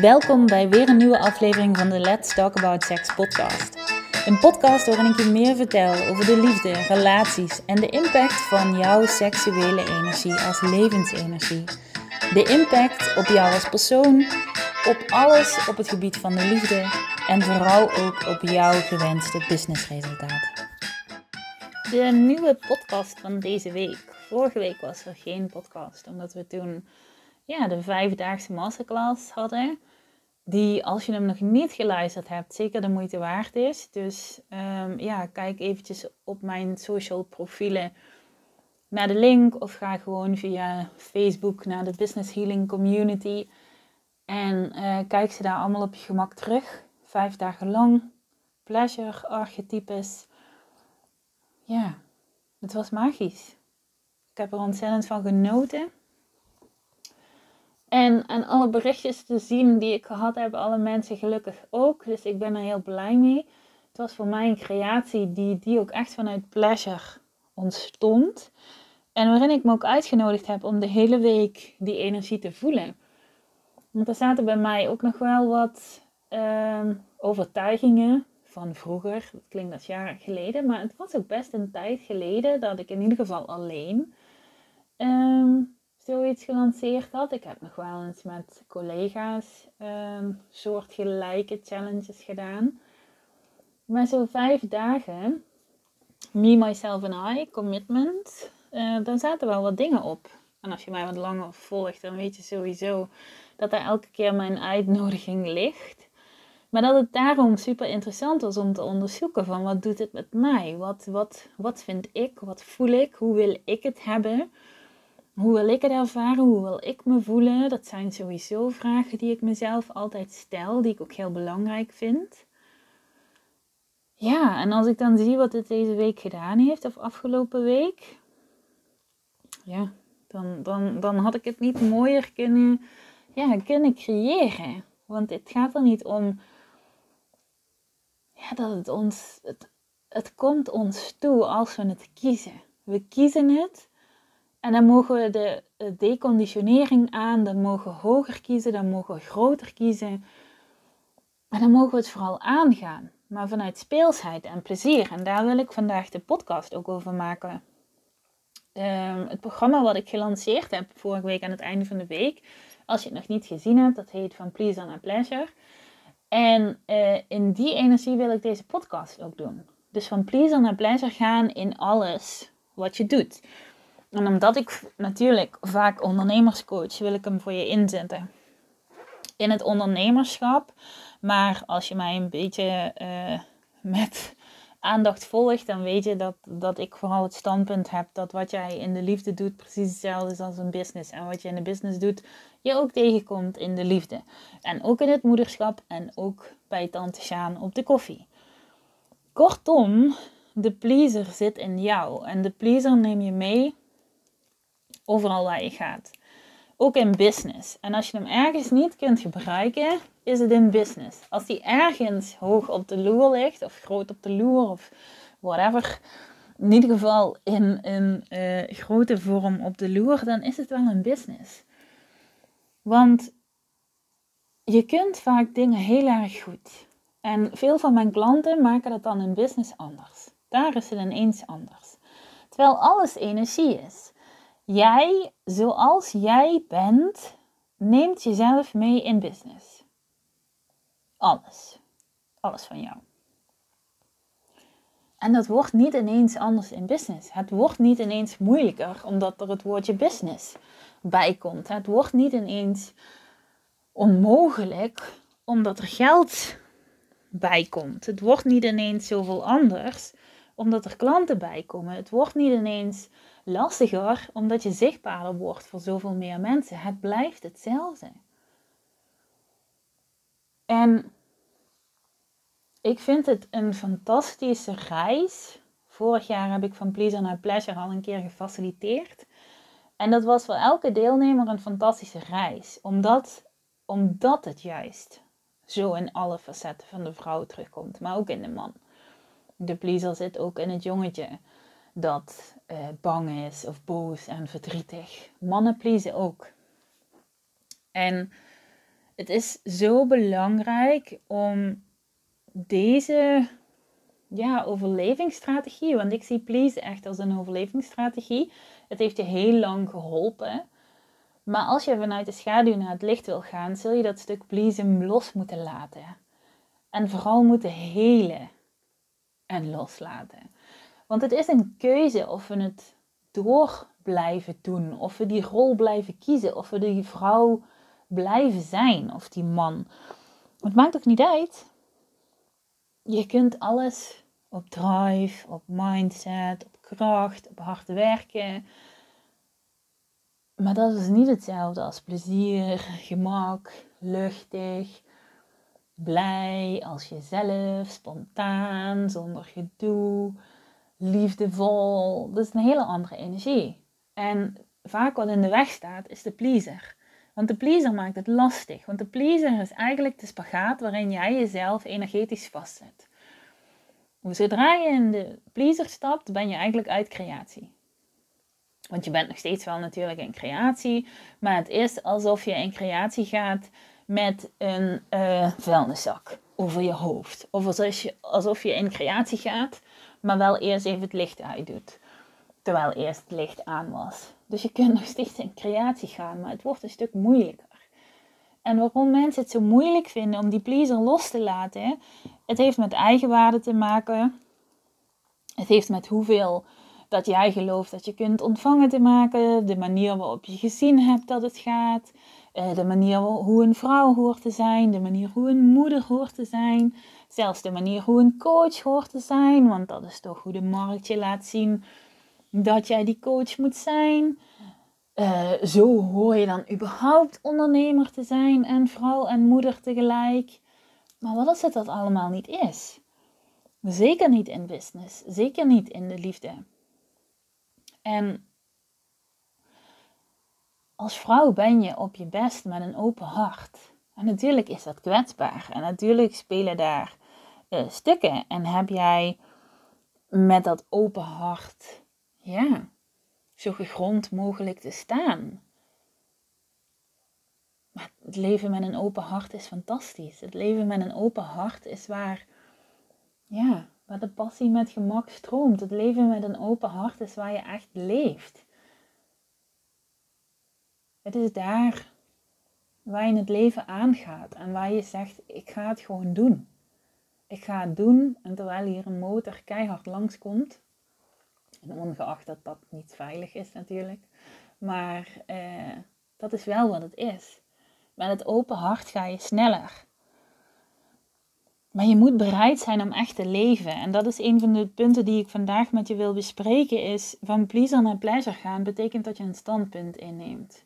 Welkom bij weer een nieuwe aflevering van de Let's Talk About Sex podcast. Een podcast waarin ik je meer vertel over de liefde, relaties en de impact van jouw seksuele energie als levensenergie. De impact op jou als persoon, op alles op het gebied van de liefde en vooral ook op jouw gewenste businessresultaat. De nieuwe podcast van deze week. Vorige week was er geen podcast, omdat we toen ja, de vijfdaagse masterclass hadden. Die, als je hem nog niet geluisterd hebt, zeker de moeite waard is. Dus um, ja, kijk eventjes op mijn social profielen naar de link. Of ga gewoon via Facebook naar de Business Healing Community. En uh, kijk ze daar allemaal op je gemak terug. Vijf dagen lang. Pleasure, archetypes. Ja, het was magisch. Ik heb er ontzettend van genoten. En, en alle berichtjes te zien die ik gehad heb, alle mensen gelukkig ook. Dus ik ben er heel blij mee. Het was voor mij een creatie die, die ook echt vanuit pleasure ontstond. En waarin ik me ook uitgenodigd heb om de hele week die energie te voelen. Want er zaten bij mij ook nog wel wat uh, overtuigingen van vroeger. Dat klinkt als jaren geleden, maar het was ook best een tijd geleden dat ik in ieder geval alleen um, zoiets gelanceerd had. Ik heb nog wel eens met collega's um, soortgelijke challenges gedaan. Maar zo vijf dagen, me, myself en I, commitment, uh, dan zaten wel wat dingen op. En als je mij wat langer volgt, dan weet je sowieso dat er elke keer mijn uitnodiging ligt. Maar dat het daarom super interessant was om te onderzoeken van wat doet het met mij? Wat, wat, wat vind ik? Wat voel ik? Hoe wil ik het hebben? Hoe wil ik het ervaren? Hoe wil ik me voelen? Dat zijn sowieso vragen die ik mezelf altijd stel, die ik ook heel belangrijk vind. Ja, en als ik dan zie wat het deze week gedaan heeft, of afgelopen week, ja, dan, dan, dan had ik het niet mooier kunnen, ja, kunnen creëren. Want het gaat er niet om ja, dat het ons, het, het komt ons toe als we het kiezen. We kiezen het en dan mogen we de deconditionering aan, dan mogen we hoger kiezen, dan mogen we groter kiezen. En dan mogen we het vooral aangaan, maar vanuit speelsheid en plezier. En daar wil ik vandaag de podcast ook over maken. Um, het programma wat ik gelanceerd heb vorige week aan het einde van de week, als je het nog niet gezien hebt, dat heet Van Please and Pleasure. En uh, in die energie wil ik deze podcast ook doen. Dus van pleasure naar pleasure gaan in alles wat je doet. En omdat ik natuurlijk vaak ondernemerscoach, wil ik hem voor je inzetten. In het ondernemerschap. Maar als je mij een beetje uh, met aandacht volgt, dan weet je dat, dat ik vooral het standpunt heb dat wat jij in de liefde doet precies hetzelfde is als een business. En wat je in de business doet, je ook tegenkomt in de liefde. En ook in het moederschap en ook bij tante Sjaan op de koffie. Kortom, de pleaser zit in jou. En de pleaser neem je mee overal waar je gaat. Ook in business. En als je hem ergens niet kunt gebruiken, is het in business. Als die ergens hoog op de loer ligt, of groot op de loer, of whatever. In ieder geval in een uh, grote vorm op de loer, dan is het wel een business. Want je kunt vaak dingen heel erg goed. En veel van mijn klanten maken dat dan in business anders. Daar is het ineens anders. Terwijl alles energie is. Jij, zoals jij bent, neemt jezelf mee in business. Alles. Alles van jou. En dat wordt niet ineens anders in business. Het wordt niet ineens moeilijker omdat er het woordje business bij komt. Het wordt niet ineens onmogelijk omdat er geld bij komt. Het wordt niet ineens zoveel anders omdat er klanten bij komen. Het wordt niet ineens lastiger omdat je zichtbaarder wordt voor zoveel meer mensen. Het blijft hetzelfde. En ik vind het een fantastische reis. Vorig jaar heb ik van Pleasure naar Pleasure al een keer gefaciliteerd. En dat was voor elke deelnemer een fantastische reis. Omdat, omdat het juist zo in alle facetten van de vrouw terugkomt. Maar ook in de man. De pleaser zit ook in het jongetje dat uh, bang is of boos en verdrietig. Mannen pleasen ook. En Het is zo belangrijk om deze ja, overlevingsstrategie, want ik zie please echt als een overlevingsstrategie. Het heeft je heel lang geholpen. Maar als je vanuit de schaduw naar het licht wil gaan, zul je dat stuk pleasen los moeten laten. En vooral moeten helen en loslaten. Want het is een keuze of we het door blijven doen, of we die rol blijven kiezen, of we die vrouw blijven zijn, of die man. Het maakt ook niet uit. Je kunt alles op drive, op mindset, op kracht, op hard werken. Maar dat is niet hetzelfde als plezier, gemak, luchtig, blij als jezelf, spontaan, zonder gedoe, liefdevol. Dat is een hele andere energie. En vaak wat in de weg staat is de pleaser. Want de pleaser maakt het lastig. Want de pleaser is eigenlijk de spagaat waarin jij jezelf energetisch vastzet. Zodra je in de pleaser stapt, ben je eigenlijk uit creatie. Want je bent nog steeds wel natuurlijk in creatie, maar het is alsof je in creatie gaat met een uh, vuilniszak over je hoofd. Of alsof je, alsof je in creatie gaat, maar wel eerst even het licht uit doet. Terwijl eerst het licht aan was. Dus je kunt nog steeds in creatie gaan, maar het wordt een stuk moeilijker. En waarom mensen het zo moeilijk vinden om die pleaser los te laten, het heeft met eigenwaarde te maken. Het heeft met hoeveel dat jij gelooft dat je kunt ontvangen te maken, de manier waarop je gezien hebt dat het gaat, eh, de manier hoe een vrouw hoort te zijn, de manier hoe een moeder hoort te zijn, zelfs de manier hoe een coach hoort te zijn, want dat is toch hoe de markt je laat zien dat jij die coach moet zijn. Uh, zo hoor je dan überhaupt ondernemer te zijn en vrouw en moeder tegelijk. Maar wat als het dat allemaal niet is? Zeker niet in business, zeker niet in de liefde. En als vrouw ben je op je best met een open hart. En natuurlijk is dat kwetsbaar. En natuurlijk spelen daar uh, stukken. En heb jij met dat open hart, ja, zo gegrond mogelijk te staan. Het leven met een open hart is fantastisch. Het leven met een open hart is waar, ja, waar de passie met gemak stroomt. Het leven met een open hart is waar je echt leeft. Het is daar waar je het leven aangaat en waar je zegt: Ik ga het gewoon doen. Ik ga het doen en terwijl hier een motor keihard langskomt, en ongeacht dat dat niet veilig is natuurlijk, maar eh, dat is wel wat het is. Met het open hart ga je sneller. Maar je moet bereid zijn om echt te leven. En dat is een van de punten die ik vandaag met je wil bespreken. Is van pleaser naar pleasure gaan betekent dat je een standpunt inneemt.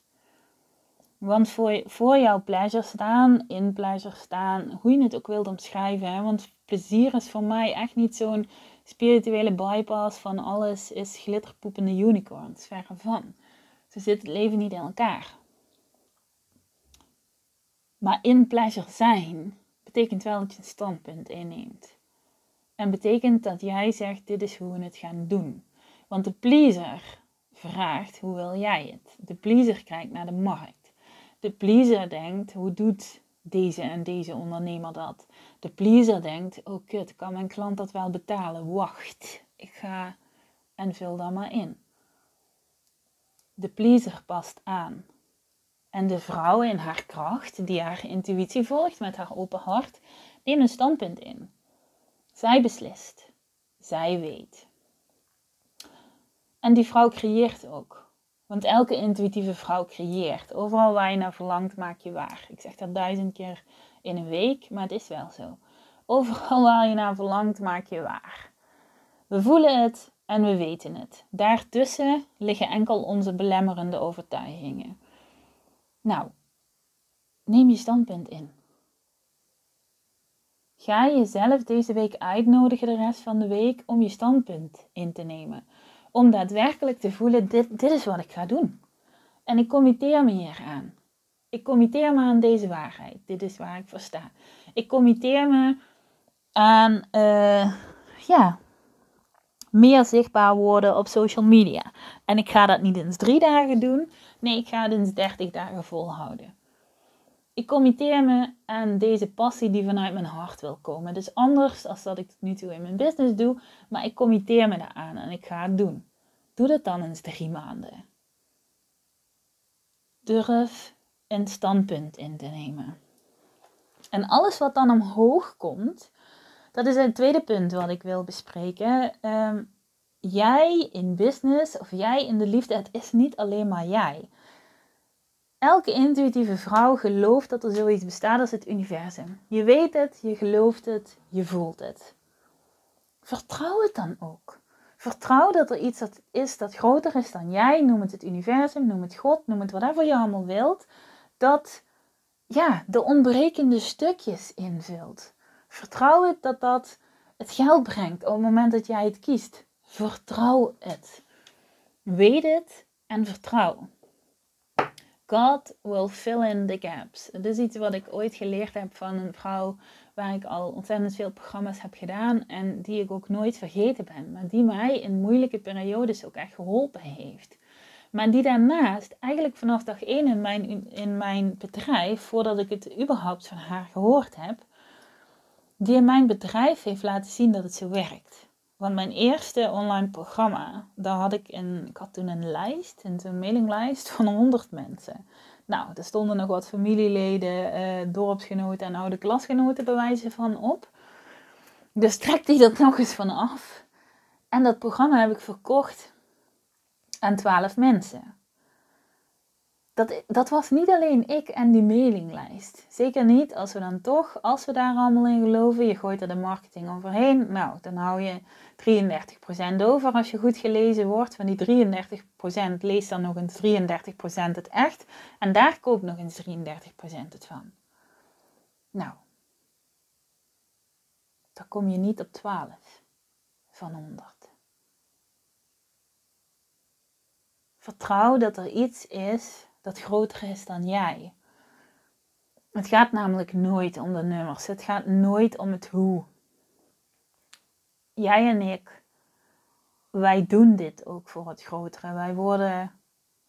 Want voor, voor jouw pleasure staan, in pleasure staan, hoe je het ook wilt omschrijven. Hè? Want plezier is voor mij echt niet zo'n spirituele bypass van alles is glitterpoepende unicorns. Verre van. Zo zit het leven niet in elkaar. Maar in pleasure zijn betekent wel dat je een standpunt inneemt. En betekent dat jij zegt: dit is hoe we het gaan doen. Want de pleaser vraagt: hoe wil jij het? De pleaser kijkt naar de markt. De pleaser denkt: hoe doet deze en deze ondernemer dat? De pleaser denkt: oh kut, kan mijn klant dat wel betalen? Wacht, ik ga en vul dat maar in. De pleaser past aan. En de vrouw in haar kracht, die haar intuïtie volgt met haar open hart, neemt een standpunt in. Zij beslist. Zij weet. En die vrouw creëert ook. Want elke intuïtieve vrouw creëert. Overal waar je naar verlangt, maak je waar. Ik zeg dat duizend keer in een week, maar het is wel zo. Overal waar je naar verlangt, maak je waar. We voelen het en we weten het. Daartussen liggen enkel onze belemmerende overtuigingen. Nou, neem je standpunt in. Ga jezelf deze week uitnodigen de rest van de week om je standpunt in te nemen. Om daadwerkelijk te voelen, dit, dit is wat ik ga doen. En ik committeer me hier aan. Ik committeer me aan deze waarheid. Dit is waar ik voor sta. Ik committeer me aan, uh, ja, meer zichtbaar worden op social media. En ik ga dat niet eens drie dagen doen. Nee, ik ga het eens 30 dagen volhouden. Ik committeer me aan deze passie die vanuit mijn hart wil komen. Dus anders dan dat ik het nu toe in mijn business doe, maar ik committeer me daaraan en ik ga het doen. Doe dat dan eens drie maanden. Durf een standpunt in te nemen. En alles wat dan omhoog komt, dat is het tweede punt wat ik wil bespreken. Ehm, jij in business of jij in de liefde, het is niet alleen maar jij. Elke intuïtieve vrouw gelooft dat er zoiets bestaat als het universum. Je weet het, je gelooft het, je voelt het. Vertrouw het dan ook. Vertrouw dat er iets dat is dat groter is dan jij. Noem het het universum, noem het God, noem het whatever je allemaal wilt. Dat ja, de ontbrekende stukjes invult. Vertrouw het dat dat het geld brengt op het moment dat jij het kiest. Vertrouw het. Weet het en vertrouw. God will fill in the gaps. Dat is iets wat ik ooit geleerd heb van een vrouw waar ik al ontzettend veel programma's heb gedaan en die ik ook nooit vergeten ben, maar die mij in moeilijke periodes ook echt geholpen heeft. Maar die daarnaast, eigenlijk vanaf dag 1 in mijn, in mijn bedrijf, voordat ik het überhaupt van haar gehoord heb, die in mijn bedrijf heeft laten zien dat het zo werkt. Want mijn eerste online programma, daar had ik een, ik had toen een lijst, een mailinglijst van 100 mensen. Nou, er stonden nog wat familieleden, eh, dorpsgenoten en oude klasgenoten bij wijze van op. Dus trek die er nog eens van af. En dat programma heb ik verkocht aan 12 mensen dat, dat was niet alleen ik en die mailinglijst. Zeker niet als we dan toch, als we daar allemaal in geloven, je gooit er de marketing overheen. Nou, dan hou je 33% over als je goed gelezen wordt. Van die 33% lees dan nog eens 33% het echt. En daar koopt nog eens 33% het van. Nou, dan kom je niet op 12 van 100. Vertrouw dat er iets is dat groter is dan jij. Het gaat namelijk nooit om de nummers. Het gaat nooit om het hoe. Jij en ik, wij doen dit ook voor het grotere. Wij worden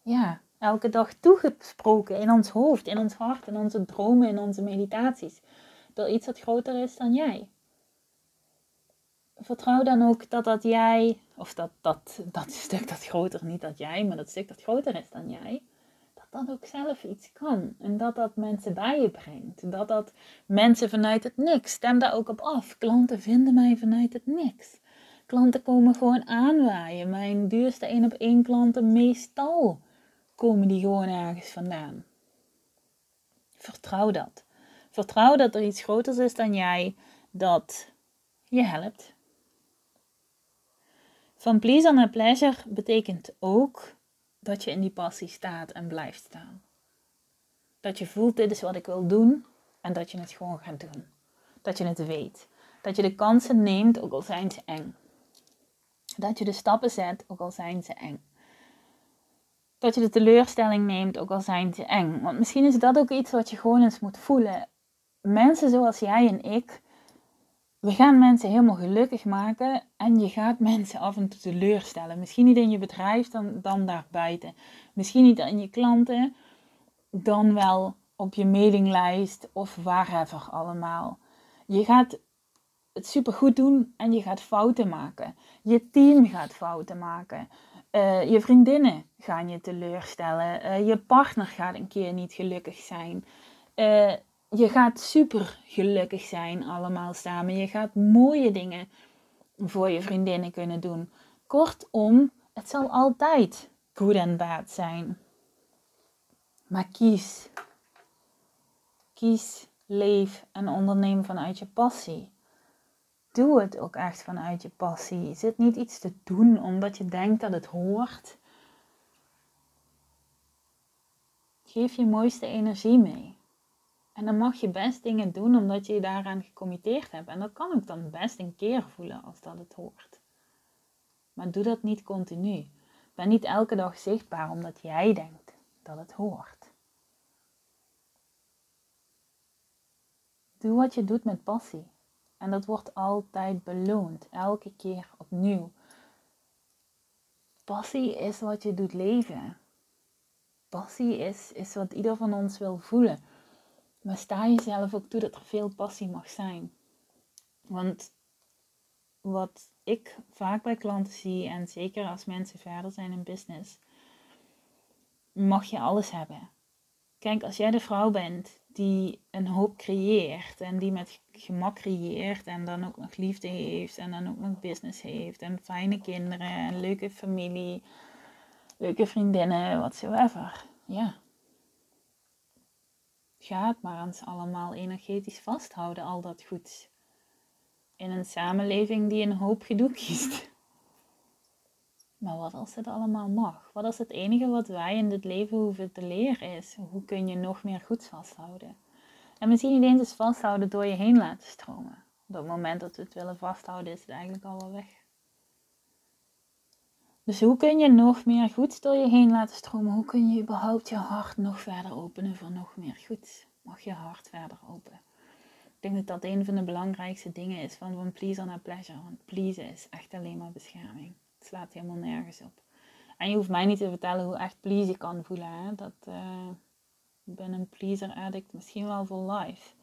ja, elke dag toegesproken in ons hoofd, in ons hart, in onze dromen, in onze meditaties. Door iets dat groter is dan jij. Vertrouw dan ook dat dat jij, of dat, dat, dat stuk dat groter, niet dat jij, maar dat stuk dat groter is dan jij, dat ook zelf iets kan. En dat dat mensen bij je brengt. Dat dat mensen vanuit het niks. Stem daar ook op af. Klanten vinden mij vanuit het niks. Klanten komen gewoon aanwaaien. Mijn duurste één op één klanten meestal komen die gewoon ergens vandaan. Vertrouw dat. Vertrouw dat er iets groters is dan jij dat je helpt. Van please naar pleasure betekent ook dat je in die passie staat en blijft staan. Dat je voelt, dit is wat ik wil doen en dat je het gewoon gaat doen. Dat je het weet. Dat je de kansen neemt, ook al zijn ze eng. Dat je de stappen zet, ook al zijn ze eng. Dat je de teleurstelling neemt, ook al zijn ze eng. Want misschien is dat ook iets wat je gewoon eens moet voelen. Mensen zoals jij en ik, we gaan mensen helemaal gelukkig maken en je gaat mensen af en toe teleurstellen. Misschien niet in je bedrijf, dan, dan daarbuiten. Misschien niet in je klanten, dan wel op je mailinglijst of wherever allemaal. Je gaat het supergoed doen en je gaat fouten maken. Je team gaat fouten maken. Uh, je vriendinnen gaan je teleurstellen. Uh, je partner gaat een keer niet gelukkig zijn. Uh, je gaat super gelukkig zijn allemaal samen. Je gaat mooie dingen voor je vriendinnen kunnen doen. Kortom, het zal altijd goed en bad zijn. Maar kies. Kies, leef en onderneem vanuit je passie. Doe het ook echt vanuit je passie. Zit niet iets te doen omdat je denkt dat het hoort. Geef je mooiste energie mee. En dan mag je best dingen doen omdat je je daaraan gecommitteerd hebt. En dat kan ook dan best een keer voelen als dat het hoort. Maar doe dat niet continu. Ben niet elke dag zichtbaar omdat jij denkt dat het hoort. Doe wat je doet met passie. En dat wordt altijd beloond, elke keer opnieuw. Passie is wat je doet leven. Passie is, is wat ieder van ons wil voelen. Maar sta jezelf ook toe dat er veel passie mag zijn. Want wat ik vaak bij klanten zie, en zeker als mensen verder zijn in business, mag je alles hebben. Kijk, als jij de vrouw bent die een hoop creëert en die met gemak creëert en dan ook nog liefde heeft en dan ook nog business heeft en fijne kinderen en leuke familie, leuke vriendinnen, whatsoever. Ja. Ga het maar eens allemaal energetisch vasthouden, al dat goeds. In een samenleving die een hoop gedoe kiest. Maar wat als het allemaal mag? Wat als het enige wat wij in dit leven hoeven te leren is? Hoe kun je nog meer goeds vasthouden? En misschien niet eens eens vasthouden door je heen laten stromen. Op het moment dat we het willen vasthouden is het eigenlijk al wel weg. Dus hoe kun je nog meer goeds door je heen laten stromen? Hoe kun je überhaupt je hart nog verder openen voor nog meer goeds? Mag je hart verder open? Ik denk dat dat een van de belangrijkste dingen is van van pleaser naar pleasure. Want pleasen is echt alleen maar bescherming. Het slaat helemaal nergens op. En je hoeft mij niet te vertellen hoe echt pleasen kan voelen. Dat, uh, ik ben een pleaser addict, misschien wel voor life.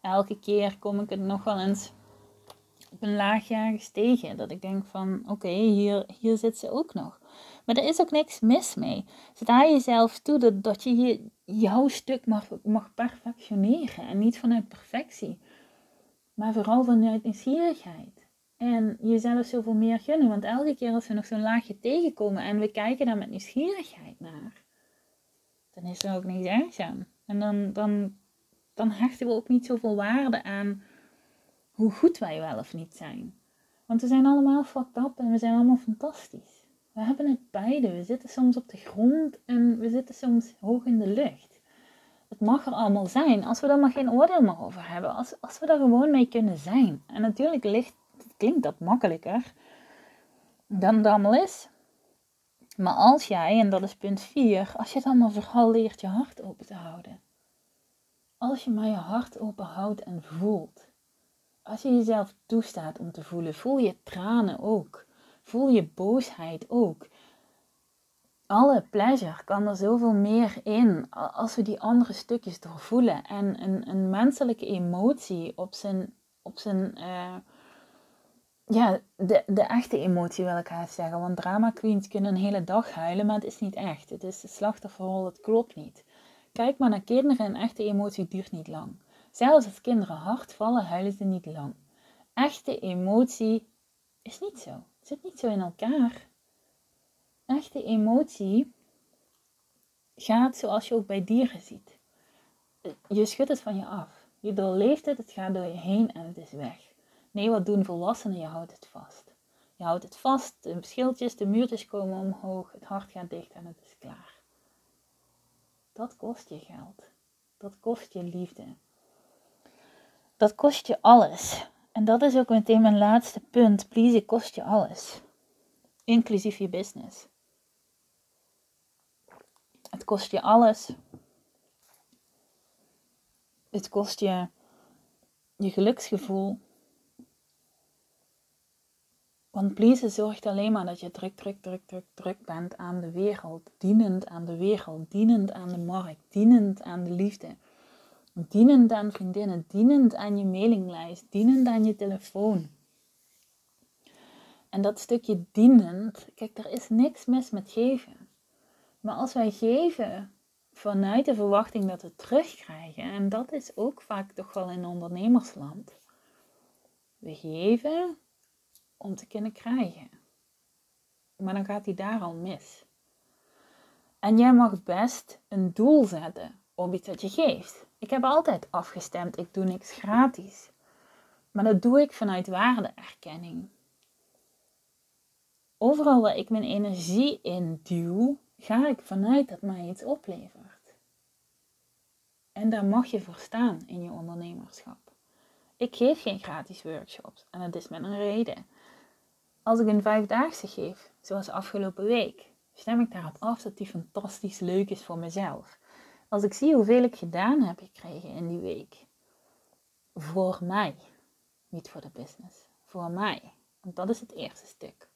Elke keer kom ik het nog wel eens op een laagje ergens tegen. Dat ik denk van, oké, hier, hier zit ze ook nog. Maar er is ook niks mis mee. Sta jezelf toe dat, dat je jouw stuk mag, mag perfectioneren. En niet vanuit perfectie. Maar vooral vanuit nieuwsgierigheid. En jezelf zoveel meer gunnen. Want elke keer als we nog zo'n laagje tegenkomen en we kijken daar met nieuwsgierigheid naar, dan is er ook niks ergs aan. En dan, dan, dan hechten we ook niet zoveel waarde aan hoe goed wij wel of niet zijn. Want we zijn allemaal fucked up en we zijn allemaal fantastisch. We hebben het beide. We zitten soms op de grond en we zitten soms hoog in de lucht. Het mag er allemaal zijn als we er maar geen oordeel meer over hebben. Als, als we er gewoon mee kunnen zijn. En natuurlijk ligt, klinkt dat makkelijker dan het allemaal is. Maar als jij, en dat is punt 4, als je het allemaal vooral leert je hart open te houden. Als je maar je hart open houdt en voelt als je jezelf toestaat om te voelen, voel je tranen ook. Voel je boosheid ook. Alle pleasure kan er zoveel meer in als we die andere stukjes doorvoelen. En een, een menselijke emotie op zijn, op zijn uh, ja, de, de echte emotie wil ik haast zeggen. Want drama queens kunnen een hele dag huilen, maar het is niet echt. Het is de slachtofferrol, het klopt niet. Kijk maar naar kinderen, een echte emotie duurt niet lang. Zelfs als kinderen hard vallen, huilen ze niet lang. Echte emotie is niet zo. Het zit niet zo in elkaar. Echte emotie gaat zoals je ook bij dieren ziet. Je schudt het van je af. Je doorleeft het, het gaat door je heen en het is weg. Nee, wat doen volwassenen? Je houdt het vast. Je houdt het vast, de schildjes, de muurtjes komen omhoog, het hart gaat dicht en het is klaar. Dat kost je geld. Dat kost je liefde dat kost je alles. En dat is ook meteen mijn laatste punt. Please, kost je alles. Inclusief je business. Het kost je alles. Het kost je je geluksgevoel. Want please zorgt alleen maar dat je druk, druk, druk, druk, druk bent aan de wereld. Dienend aan de wereld, dienend aan de markt, dienend aan de liefde dienend aan vriendinnen, dienend aan je mailinglijst, dienend aan je telefoon. En dat stukje dienend, kijk, er is niks mis met geven. Maar als wij geven vanuit de verwachting dat we terugkrijgen, en dat is ook vaak toch wel in ondernemersland, we geven om te kunnen krijgen. Maar dan gaat hij daar al mis. En jij mag best een doel zetten op iets dat je geeft. Ik heb altijd afgestemd, ik doe niks gratis. Maar dat doe ik vanuit waardeerkenning. Overal waar ik mijn energie in duw, ga ik vanuit dat mij iets oplevert. En daar mag je voor staan in je ondernemerschap. Ik geef geen gratis workshops en dat is met een reden. Als ik een vijfdaagse geef, zoals afgelopen week, stem ik daarop af dat die fantastisch leuk is voor mezelf. Als ik zie hoeveel ik gedaan heb gekregen in die week. Voor mij. Niet voor de business. Voor mij. Want dat is het eerste stuk.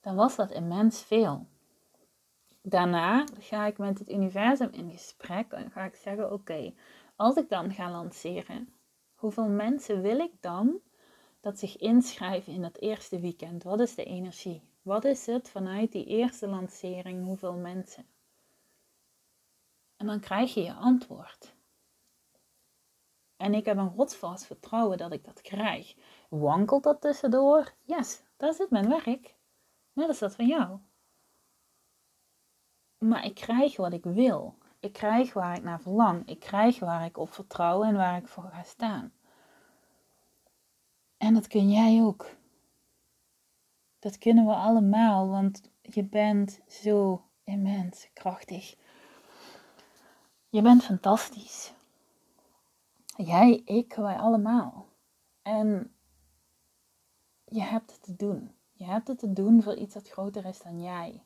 Dan was dat immens veel. Daarna ga ik met het universum in gesprek en ga ik zeggen: Oké, Als ik dan ga lanceren, hoeveel mensen wil ik dan dat zich inschrijven in dat eerste weekend? Wat is de energie? Wat is het vanuit die eerste lancering? Hoeveel mensen? En dan krijg je je antwoord. En ik heb een rotsvast vertrouwen dat ik dat krijg. Wankelt dat tussendoor? Yes, dat is het mijn werk. Net als dat van jou. Maar ik krijg wat ik wil. Ik krijg waar ik naar verlang. Ik krijg waar ik op vertrouw en waar ik voor ga staan. En dat kun jij ook. Dat kunnen we allemaal, want je bent zo immens krachtig. Je bent fantastisch. Jij, ik, wij allemaal. En je hebt het te doen. Je hebt het te doen voor iets dat groter is dan jij.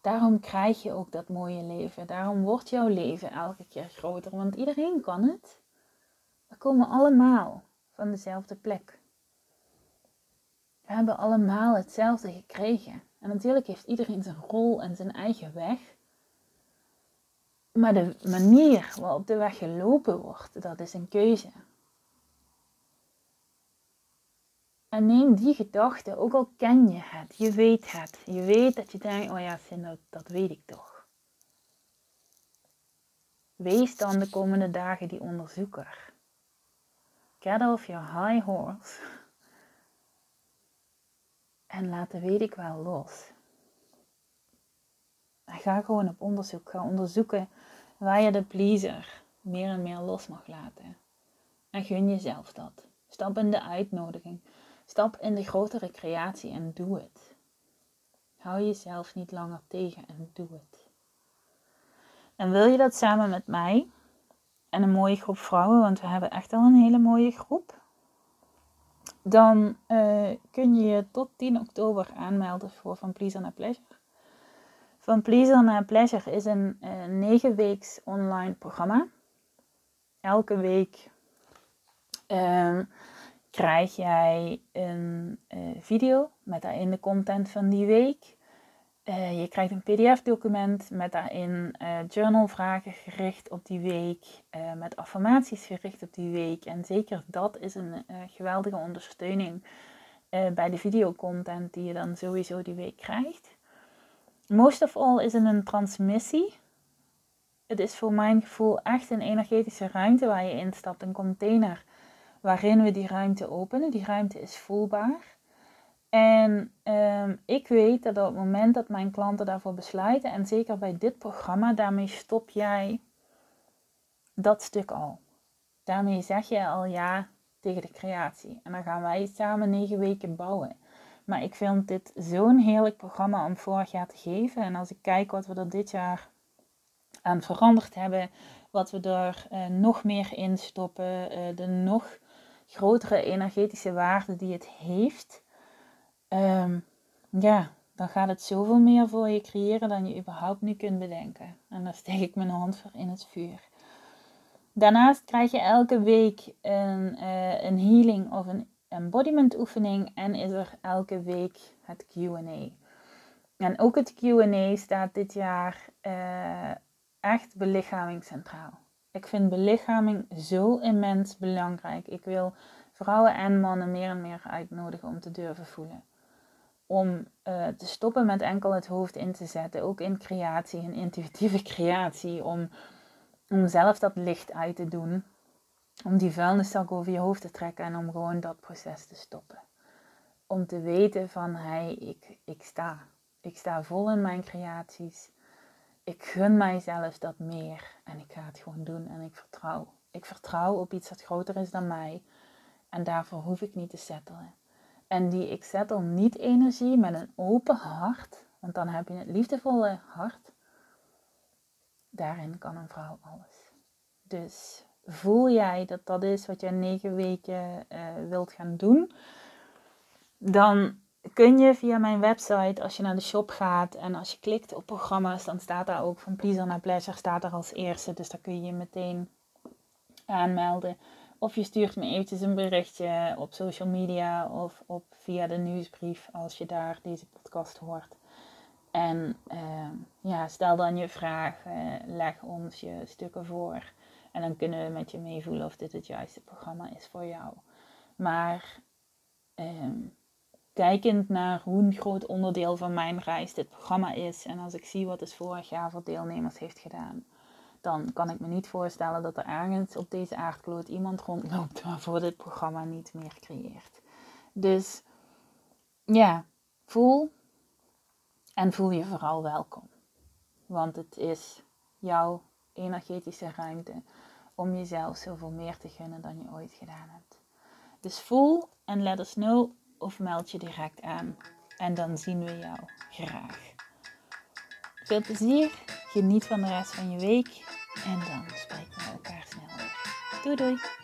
Daarom krijg je ook dat mooie leven. Daarom wordt jouw leven elke keer groter. Want iedereen kan het. We komen allemaal van dezelfde plek. We hebben allemaal hetzelfde gekregen. En natuurlijk heeft iedereen zijn rol en zijn eigen weg. Maar de manier waarop de weg gelopen wordt, dat is een keuze. En neem die gedachte, ook al ken je het, je weet het, je weet dat je denkt, oh ja, dat, dat weet ik toch. Wees dan de komende dagen die onderzoeker. Get off your high horse. En laat de weet ik wel los. Ga gewoon op onderzoek. Ga onderzoeken waar je de pleaser meer en meer los mag laten. En gun jezelf dat. Stap in de uitnodiging. Stap in de grotere creatie en doe het. Hou jezelf niet langer tegen en doe het. En wil je dat samen met mij en een mooie groep vrouwen, want we hebben echt al een hele mooie groep, dan uh, kun je je tot 10 oktober aanmelden voor Van Pleaser naar Pleasure. Van Pleaser naar Pleasure is een uh, 9 weeks online programma. Elke week uh, krijg jij een uh, video met daarin de content van die week. Uh, je krijgt een PDF-document met daarin journalvragen gericht op die week, met affirmaties gericht op die week. En zeker dat is een geweldige ondersteuning bij de videocontent die je dan sowieso die week krijgt. Most of all is het een transmissie. Het is voor mijn gevoel echt een energetische ruimte waar je instapt, een container waarin we die ruimte openen. Die ruimte is voelbaar. En um, ik weet dat op het moment dat mijn klanten daarvoor besluiten, en zeker bij dit programma, daarmee stop jij dat stuk al. Daarmee zeg je al ja tegen de creatie. En dan gaan wij samen negen weken bouwen. Maar ik vind dit zo'n heerlijk programma om vorig jaar te geven. En als ik kijk wat we er dit jaar aan veranderd hebben, wat we er uh, nog meer in stoppen, uh, de nog grotere energetische waarde die het heeft, um, ja, dan gaat het zoveel meer voor je creëren dan je überhaupt nu kunt bedenken. En daar steek ik mijn hand voor in het vuur. Daarnaast krijg je elke week een, uh, een healing of een embodiment oefening en is er elke week het Q&A. En ook het Q&A staat dit jaar uh, echt belichaming centraal. Ik vind belichaming zo immens belangrijk. Ik wil vrouwen en mannen meer en meer uitnodigen om te durven voelen. Om uh, te stoppen met enkel het hoofd in te zetten, ook in creatie, in intuïtieve creatie, om, om zelf dat licht uit te doen, om die vuilniszak over je hoofd te trekken en om gewoon dat proces te stoppen. Om te weten van, hey, ik, ik sta. Ik sta vol in mijn creaties ik gun mijzelf dat meer en ik ga het gewoon doen en ik vertrouw. Ik vertrouw op iets dat groter is dan mij en daarvoor hoef ik niet te settelen. En die ik settle niet energie met een open hart, want dan heb je het liefdevolle hart. Daarin kan een vrouw alles. Dus voel jij dat dat is wat jij negen weken uh, wilt gaan doen, dan kun je via mijn website, als je naar de shop gaat en als je klikt op programma's, dan staat daar ook van Pleaser naar Pleasure staat er als eerste. Dus daar kun je je meteen aanmelden. Of je stuurt me eventjes een berichtje op social media of op via de nieuwsbrief als je daar deze podcast hoort. En uh, ja, stel dan je vraag, uh, leg ons je stukken voor. En dan kunnen we met je meevoelen of dit het juiste programma is voor jou. Maar ehm, kijkend naar hoe een groot onderdeel van mijn reis dit programma is. En als ik zie wat het vorig jaar voor deelnemers heeft gedaan. Dan kan ik me niet voorstellen dat er ergens op deze aardkloot iemand rondloopt waarvoor dit programma niet meer creëert. Dus ja, voel en voel je vooral welkom. Want het is jouw energetische ruimte om jezelf zoveel meer te gunnen dan je ooit gedaan hebt. Dus voel en let us know of meld je direct aan. En dan zien we jou graag. Veel plezier, geniet van de rest van je week en dan spreken we elkaar snel weer. Doei doei!